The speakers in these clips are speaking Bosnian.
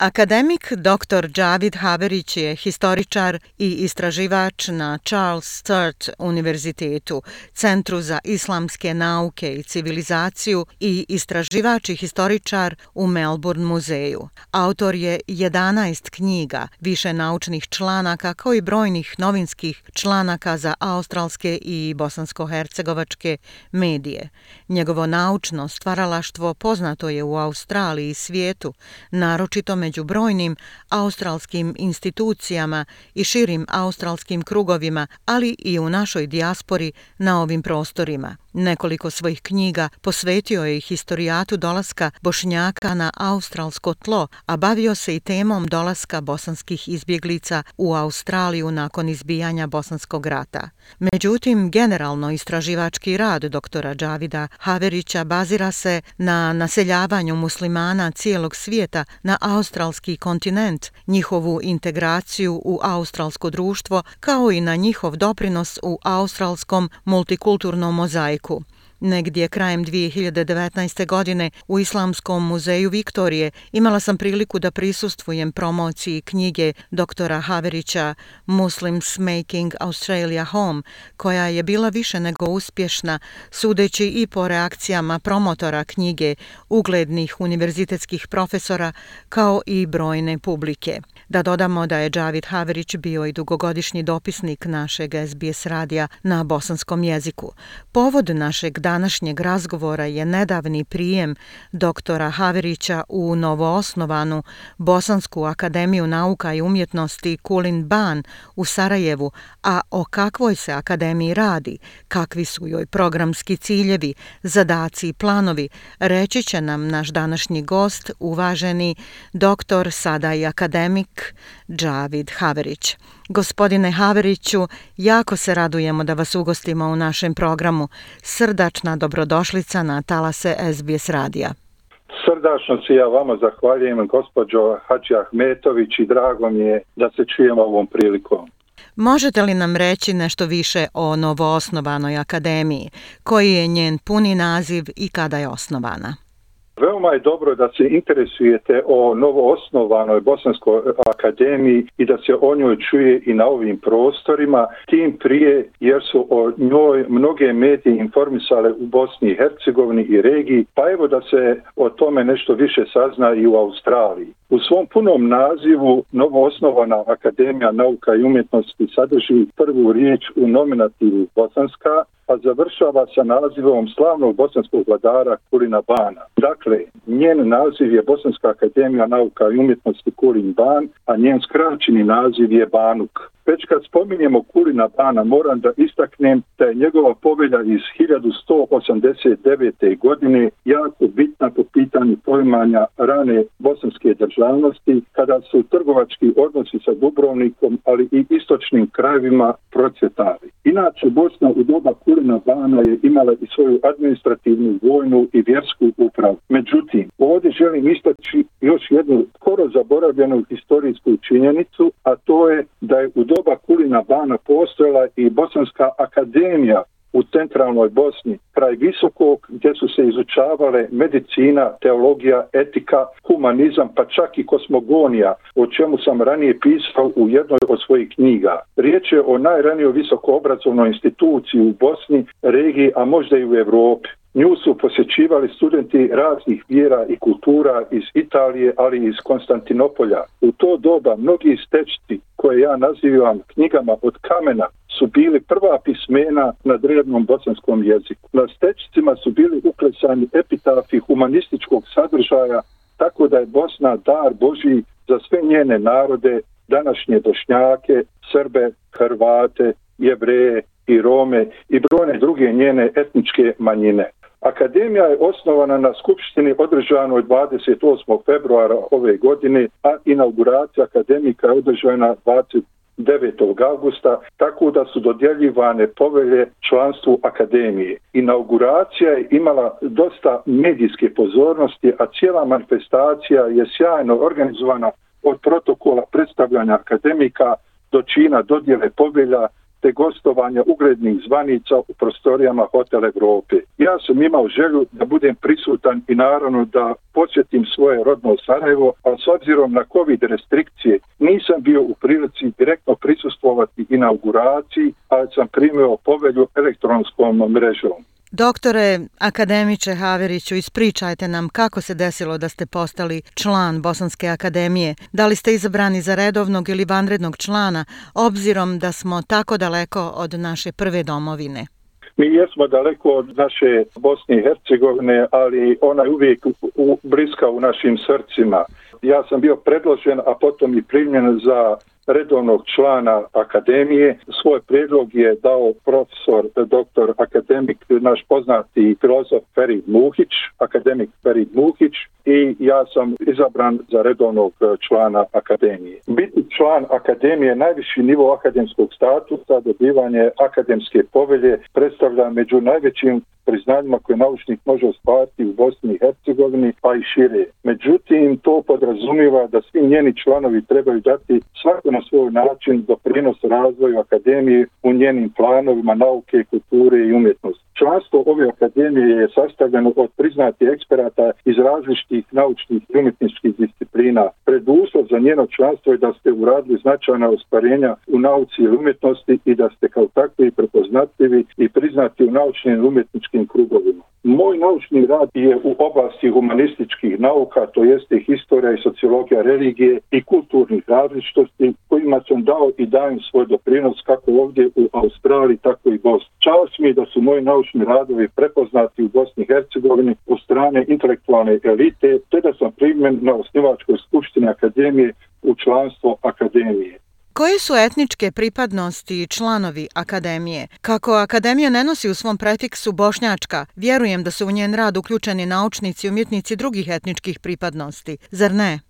Akademik dr. Džavid Haverić je historičar i istraživač na Charles Sturt univerzitetu, Centru za islamske nauke i civilizaciju i istraživač i historičar u Melbourne muzeju. Autor je 11 knjiga, više naučnih članaka kao i brojnih novinskih članaka za australske i bosansko-hercegovačke medije. Njegovo naučno stvaralaštvo poznato je u Australiji i svijetu, naročito među među brojnim australskim institucijama i širim australskim krugovima, ali i u našoj dijaspori na ovim prostorima. Nekoliko svojih knjiga posvetio je historijatu dolaska bošnjaka na australsko tlo, a bavio se i temom dolaska bosanskih izbjeglica u Australiju nakon izbijanja bosanskog rata. Međutim, generalno istraživački rad doktora Đavida Haverića bazira se na naseljavanju muslimana cijelog svijeta na australski kontinent, njihovu integraciju u australsko društvo, kao i na njihov doprinos u australskom multikulturnom mozaiku wieku. Negdje krajem 2019. godine u Islamskom muzeju Viktorije imala sam priliku da prisustvujem promociji knjige doktora Haverića Muslims Making Australia Home, koja je bila više nego uspješna, sudeći i po reakcijama promotora knjige, uglednih univerzitetskih profesora, kao i brojne publike. Da dodamo da je David Haverić bio i dugogodišnji dopisnik našeg SBS radija na bosanskom jeziku. Povod našeg današnjeg razgovora je nedavni prijem doktora Haverića u novoosnovanu Bosansku akademiju nauka i umjetnosti Kulin Ban u Sarajevu, a o kakvoj se akademiji radi, kakvi su joj programski ciljevi, zadaci i planovi, reći će nam naš današnji gost, uvaženi doktor, sada i akademik Džavid Haverić. Gospodine Haveriću, jako se radujemo da vas ugostimo u našem programu. Srdačna dobrodošlica na talase SBS radija. Srdačno se ja vama zahvaljujem, gospođo Hadži Ahmetović, i drago mi je da se čujemo ovom prilikom. Možete li nam reći nešto više o novoosnovanoj akademiji? Koji je njen puni naziv i kada je osnovana? Veoma je dobro da se interesujete o novoosnovanoj Bosanskoj akademiji i da se o njoj čuje i na ovim prostorima, tim prije jer su o njoj mnoge medije informisale u Bosni i Hercegovini i regiji, pa evo da se o tome nešto više sazna i u Australiji. U svom punom nazivu novoosnovana Akademija nauka i umjetnosti sadrži prvu riječ u nominativu Bosanska, a završava sa nazivom slavnog bosanskog vladara Kulina Bana. Dakle, Dakle, njen naziv je Bosanska akademija nauka i umjetnosti Kulin Ban, a njen skraćeni naziv je Banuk. Već kad spominjemo Kulina Bana, moram da istaknem da je njegova povelja iz 1189. godine jako bitna po pitanju pojmanja rane bosanske državnosti, kada su trgovački odnosi sa Dubrovnikom, ali i istočnim krajevima procvetali. Inače, Bosna u doba Kulina Bana je imala i svoju administrativnu, vojnu i vjersku upravu. Međutim, ovdje želim istaći još jednu skoro zaboravljenu historijsku činjenicu, a to je da je u doba Kulina Bana postojala i Bosanska akademija u centralnoj Bosni, kraj Visokog, gdje su se izučavale medicina, teologija, etika, humanizam, pa čak i kosmogonija, o čemu sam ranije pisao u jednoj od svojih knjiga. Riječ je o najranijoj visokoobrazovnoj instituciji u Bosni, regiji, a možda i u Evropi. Nju su posjećivali studenti raznih vjera i kultura iz Italije, ali i iz Konstantinopolja. U to doba mnogi stečci koje ja nazivam knjigama od kamena su bili prva pismena na drevnom bosanskom jeziku. Na stečicima su bili uklesani epitafi humanističkog sadržaja, tako da je Bosna dar Boži za sve njene narode, današnje Bošnjake, Srbe, Hrvate, Jevreje i Rome i brojne druge njene etničke manjine. Akademija je osnovana na Skupštini održanoj 28. februara ove godine, a inauguracija akademika je održana 29. augusta, tako da su dodjeljivane povelje članstvu akademije. Inauguracija je imala dosta medijske pozornosti, a cijela manifestacija je sjajno organizovana od protokola predstavljanja akademika do čina dodjele povelja te gostovanja uglednih zvanica u prostorijama Hotel Evrope. Ja sam imao želju da budem prisutan i naravno da posjetim svoje rodno Sarajevo, a s obzirom na COVID restrikcije nisam bio u prilici direktno prisustvovati inauguraciji, ali sam primio povelju elektronskom mrežom. Doktore, akademiče Haveriću, ispričajte nam kako se desilo da ste postali član Bosanske akademije. Da li ste izabrani za redovnog ili vanrednog člana, obzirom da smo tako daleko od naše prve domovine? Mi jesmo daleko od naše Bosne i Hercegovine, ali ona je uvijek u, bliska u našim srcima. Ja sam bio predložen, a potom i primljen za redovnog člana akademije. Svoj predlog je dao profesor, doktor, akademik, naš poznati filozof Ferid Muhić, akademik Ferid Muhić i ja sam izabran za redovnog e, člana akademije. Biti član akademije najviši nivo akademskog statusa, dobivanje akademske povelje predstavlja među najvećim priznanjima koje naučnik može ostvariti u Bosni i Hercegovini, pa i šire. Međutim, to podrazumiva da svi njeni članovi trebaju dati svako na svoj način doprinos razvoju akademije u njenim planovima nauke, kulture i umjetnosti. Članstvo ove akademije je sastavljeno od priznatih eksperata iz različitih naučnih i umjetničkih disciplina. Preduslov za njeno članstvo je da ste uradili značajna ostvarenja u nauci i umjetnosti i da ste kao takvi prepoznatljivi i priznati u naučnim i umjetničkim krugovima. Moj naučni rad je u oblasti humanističkih nauka, to jeste historija i sociologija religije i kulturnih različitosti, kojima sam dao i dajem svoj doprinos kako ovdje u Australiji, tako i Bosni. Čast mi je da su moji naučni radovi prepoznati u Bosni i Hercegovini u strane intelektualne elite, te da sam primjen na osnivačkoj skupštini Akademije u članstvo Akademije. Koje su etničke pripadnosti članovi Akademije? Kako Akademija ne nosi u svom prefiksu bošnjačka, vjerujem da su u njen rad uključeni naučnici i umjetnici drugih etničkih pripadnosti. Zar ne?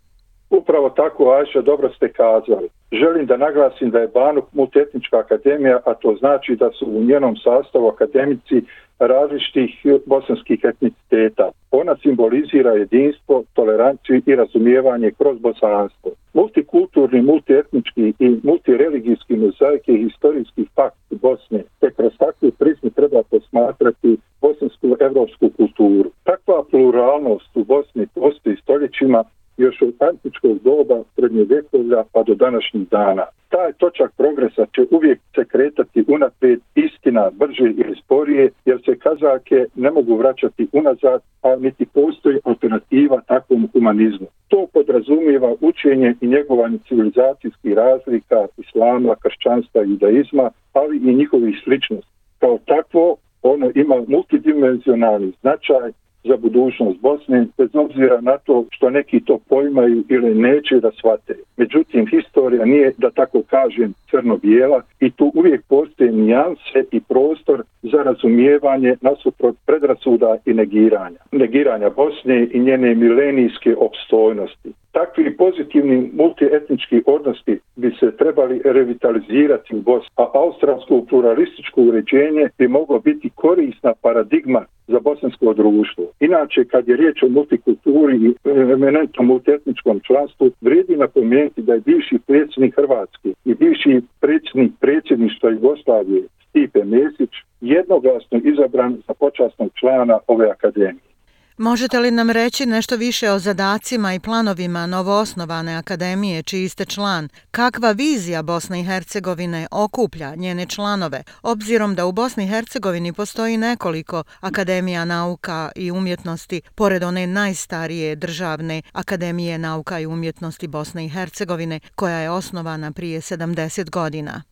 Upravo tako, Ajša, dobro ste kazali. Želim da naglasim da je Banuk multietnička akademija, a to znači da su u njenom sastavu akademici različitih bosanskih etniciteta. Ona simbolizira jedinstvo, toleranciju i razumijevanje kroz bosanstvo. Multikulturni, multietnički i multireligijski mozaik je historijski fakt Bosne, te kroz takvu prizmu treba posmatrati bosansku evropsku kulturu. Takva pluralnost u Bosni postoji stoljećima još od antičkog doba srednje vjekovlja pa do današnjih dana. Taj točak progresa će uvijek se kretati unaprijed istina brže ili sporije jer se kazake ne mogu vraćati unazad, a niti postoji alternativa takvom humanizmu. To podrazumijeva učenje i njegovanje civilizacijskih razlika islama, kršćanstva i judaizma, ali i njihovih sličnosti. Kao takvo, ono ima multidimenzionalni značaj za budućnost Bosne, bez obzira na to što neki to pojmaju ili neće da shvate. Međutim, historija nije, da tako kažem, crno-bijela i tu uvijek postoje nijanse i prostor za razumijevanje nasuprot predrasuda i negiranja. Negiranja Bosne i njene milenijske opstojnosti. Takvi pozitivni multietnički odnosi bi se trebali revitalizirati u Bosni, a australsko pluralističko uređenje bi moglo biti korisna paradigma za bosansko društvo. Inače, kad je riječ o multikulturi i eminentnom multietničkom članstvu, vredi napomenuti da je bivši predsjednik Hrvatske i bivši predsjednik predsjedništva Jugoslavije Stipe Mesić jednoglasno izabran za počasnog člana ove akademije. Možete li nam reći nešto više o zadacima i planovima novoosnovane akademije čiji ste član? Kakva vizija Bosne i Hercegovine okuplja njene članove, obzirom da u Bosni i Hercegovini postoji nekoliko akademija nauka i umjetnosti, pored one najstarije državne Akademije nauka i umjetnosti Bosne i Hercegovine, koja je osnovana prije 70 godina?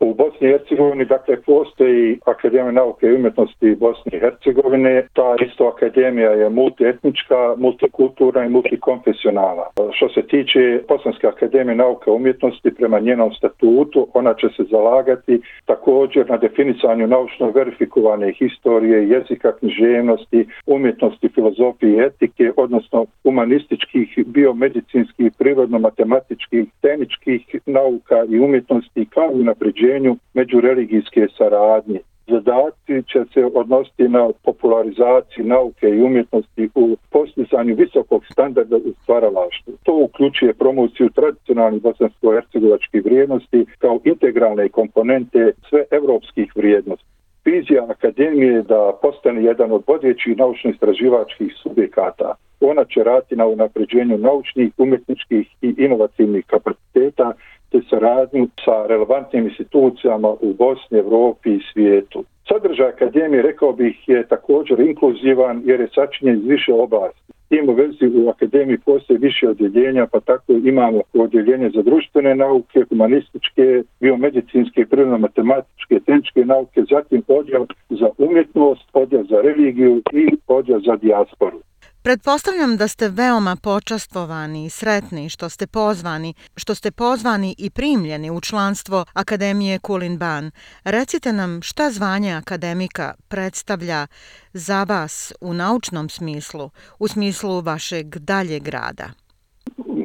U Bosni i Hercegovini, dakle, postoji Akademija nauke i umjetnosti Bosne i Hercegovine. Ta isto akademija je multietnička, multikulturna i multikonfesionalna. Što se tiče Bosanske akademije nauke i umjetnosti, prema njenom statutu, ona će se zalagati također na definicanju naučno verifikovane historije, jezika, književnosti, umjetnosti, filozofije i etike, odnosno humanističkih, biomedicinskih, prirodno-matematičkih, tehničkih nauka i umjetnosti, kao i unapređenju međureligijske saradnje. Zadaci će se odnositi na popularizaciju nauke i umjetnosti u postizanju visokog standarda u stvaralaštvu. To uključuje promociju tradicionalnih bosansko-hercegovačkih vrijednosti kao integralne komponente sve evropskih vrijednosti. Vizija Akademije je da postane jedan od vodećih naučno-istraživačkih subjekata. Ona će rati na unapređenju naučnih, umjetničkih i inovativnih kapaciteta te saradnju sa relevantnim institucijama u Bosni, Evropi i svijetu. Sadržaj Akademije, rekao bih, je također inkluzivan jer je sačinjen iz više oblasti. Tim u vezi u Akademiji postoje više odjeljenja, pa tako imamo odjeljenje za društvene nauke, humanističke, biomedicinske, prirodno-matematičke, tehničke nauke, zatim odjel za umjetnost, odjel za religiju i odjel za dijasporu. Pretpostavljam da ste veoma počastvovani i sretni što ste pozvani, što ste pozvani i primljeni u članstvo Akademije Kulin Ban. Recite nam šta zvanje akademika predstavlja za vas u naučnom smislu, u smislu vašeg daljeg rada.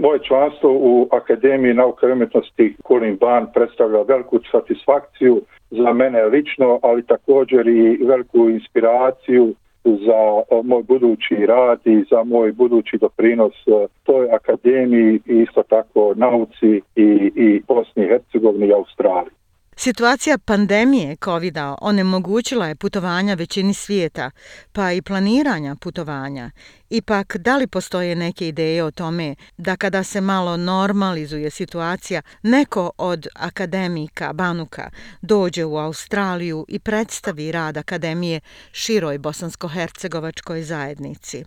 Moje članstvo u Akademiji nauke i umjetnosti Kulin Ban predstavlja veliku satisfakciju za mene lično, ali također i veliku inspiraciju za eh, moj budući rad i za moj budući doprinos eh, toj akademiji i isto tako nauci i, i Bosni i Hercegovini i Australiji. Situacija pandemije covid onemogućila je putovanja većini svijeta, pa i planiranja putovanja. Ipak, da li postoje neke ideje o tome da kada se malo normalizuje situacija, neko od akademika Banuka dođe u Australiju i predstavi rad akademije široj bosansko-hercegovačkoj zajednici?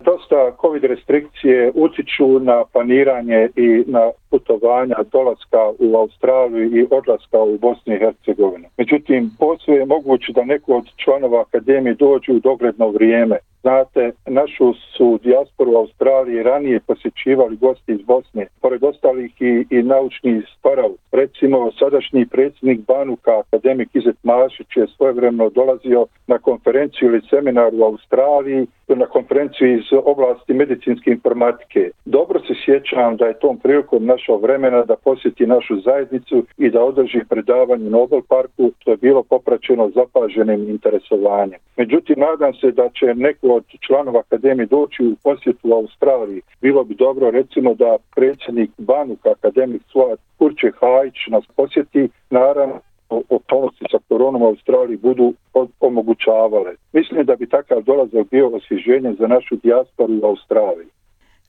Dosta COVID restrikcije utiču na planiranje i na putovanja dolaska u Australiju i odlaska u Bosni i Hercegovini. Međutim, posve je moguće da neko od članova akademije dođu u dogledno vrijeme. Znate, našu su dijasporu u Australiji ranije posjećivali gosti iz Bosne, pored ostalih i, i naučni sparav. Recimo, sadašnji predsjednik Banuka, akademik Izet Mašić, je svojevremeno dolazio na konferenciju ili seminar u Australiji, na konferenciju iz oblasti medicinske informatike. Dobro se sjećam da je tom prilikom našao vremena da posjeti našu zajednicu i da održi predavanje u Nobel parku, što je bilo popraćeno zapaženim interesovanjem. Međutim, nadam se da će neko od članova akademije doći u posjetu u Australiji. Bilo bi dobro recimo da predsjednik Banuka, akademik Suat Kurče Hajić nas posjeti, naravno okolnosti sa koronom u Australiji budu omogućavale. Mislim da bi takav dolazak bio osvježenje za našu dijasporu u Australiji.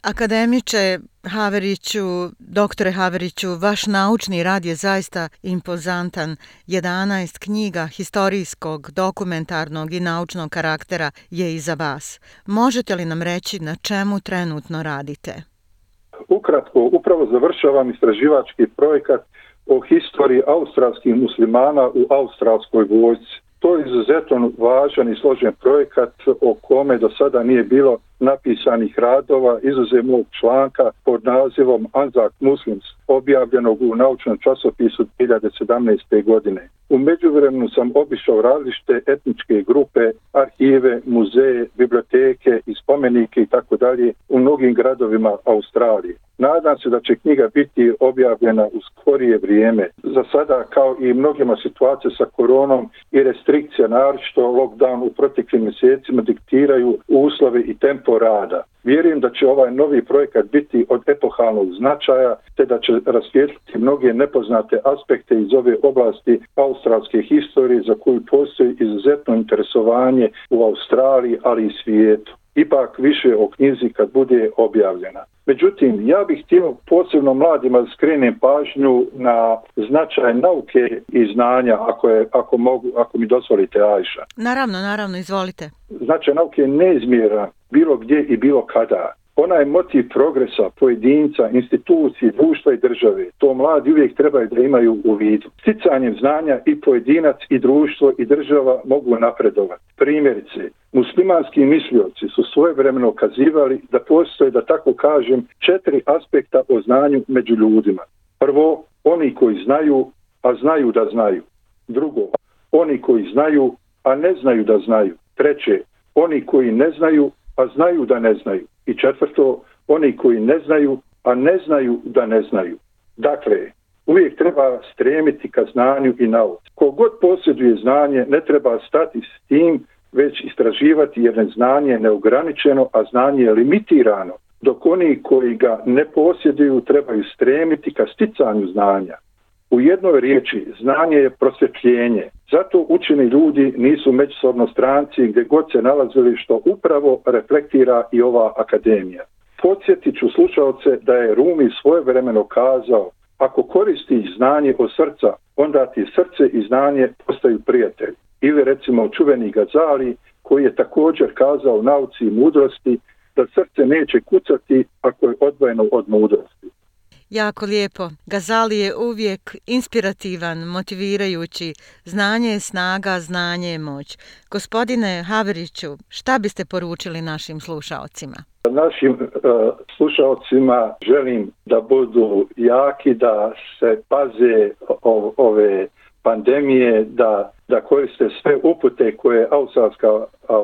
Akademiče Haveriću, doktore Haveriću, vaš naučni rad je zaista impozantan. 11 knjiga historijskog, dokumentarnog i naučnog karaktera je iza vas. Možete li nam reći na čemu trenutno radite? Ukratko, upravo završavam istraživački projekat o historiji australskih muslimana u australskoj vojci. To je izuzetno važan i složen projekat o kome do sada nije bilo napisanih radova izuzev mog članka pod nazivom Anzak Muslims, objavljenog u naučnom časopisu 2017. godine. U međuvremenu sam obišao različite etničke grupe, arhive, muzeje, biblioteke i spomenike i tako dalje u mnogim gradovima Australije. Nadam se da će knjiga biti objavljena u skorije vrijeme. Za sada, kao i mnogima situacije sa koronom i restrikcija, naročito lockdown u proteklim mjesecima diktiraju uslove i tempo rada. Vjerujem da će ovaj novi projekat biti od epohalnog značaja, te da će rasvijetliti mnoge nepoznate aspekte iz ove oblasti australske historije za koju postoji izuzetno interesovanje u Australiji, ali i svijetu. Ipak više o knjizi kad bude objavljena. Međutim, ja bih htio posebno mladima skrenem pažnju na značaj nauke i znanja, ako, je, ako, mogu, ako mi dozvolite, Ajša. Naravno, naravno, izvolite. Značaj nauke je neizmjeran bilo gdje i bilo kada. Ona je motiv progresa pojedinca, institucije, društva i države. To mladi uvijek trebaju da imaju u vidu. Sticanjem znanja i pojedinac i društvo i država mogu napredovati. Primjerice, muslimanski mislioci su svoje vremeno okazivali da postoje, da tako kažem, četiri aspekta o znanju među ljudima. Prvo, oni koji znaju, a znaju da znaju. Drugo, oni koji znaju, a ne znaju da znaju. Treće, oni koji ne znaju, a znaju da ne znaju. I četvrto, oni koji ne znaju, a ne znaju da ne znaju. Dakle, uvijek treba stremiti ka znanju i nauci. Kogod posjeduje znanje, ne treba stati s tim, već istraživati jer znanje je neograničeno, a znanje je limitirano, dok oni koji ga ne posjeduju trebaju stremiti ka sticanju znanja. U jednoj riječi, znanje je prosvjetljenje. Zato učeni ljudi nisu međusobno stranci gdje god se nalazili što upravo reflektira i ova akademija. Podsjetit ću slušalce da je Rumi svojevremeno kazao ako koristiš znanje od srca, onda ti srce i znanje postaju prijatelji. Ili recimo čuveni Gazali koji je također kazao nauci i mudrosti da srce neće kucati ako je odvojeno od mudrosti. Jako lijepo. Gazali je uvijek inspirativan, motivirajući. Znanje je snaga, znanje je moć. Gospodine Haveriću, šta biste poručili našim slušaocima? Našim e, uh, slušaocima želim da budu jaki, da se paze ove pandemije, da da koriste sve upute koje australska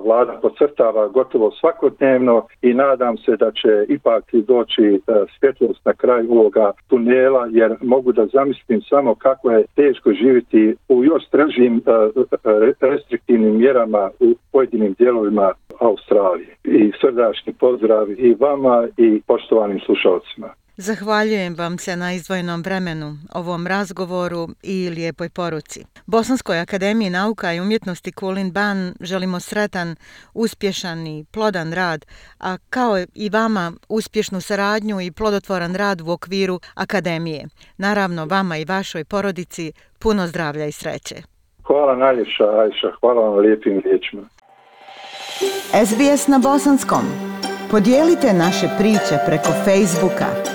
vlada pocrtava gotovo svakodnevno i nadam se da će ipak i doći e, svjetlost na kraj ovoga tunela jer mogu da zamislim samo kako je teško živjeti u još stražim e, restriktivnim mjerama u pojedinim dijelovima Australije. I srdačni pozdrav i vama i poštovanim slušalcima. Zahvaljujem vam se na izdvojenom vremenu, ovom razgovoru i lijepoj poruci. Bosanskoj akademiji nauka i umjetnosti Kulin Ban želimo sretan, uspješan i plodan rad, a kao i vama uspješnu saradnju i plodotvoran rad u okviru akademije. Naravno, vama i vašoj porodici puno zdravlja i sreće. Hvala najljepša, Ajša. Hvala vam lijepim riječima. SBS na bosanskom. Podijelite naše priče preko Facebooka.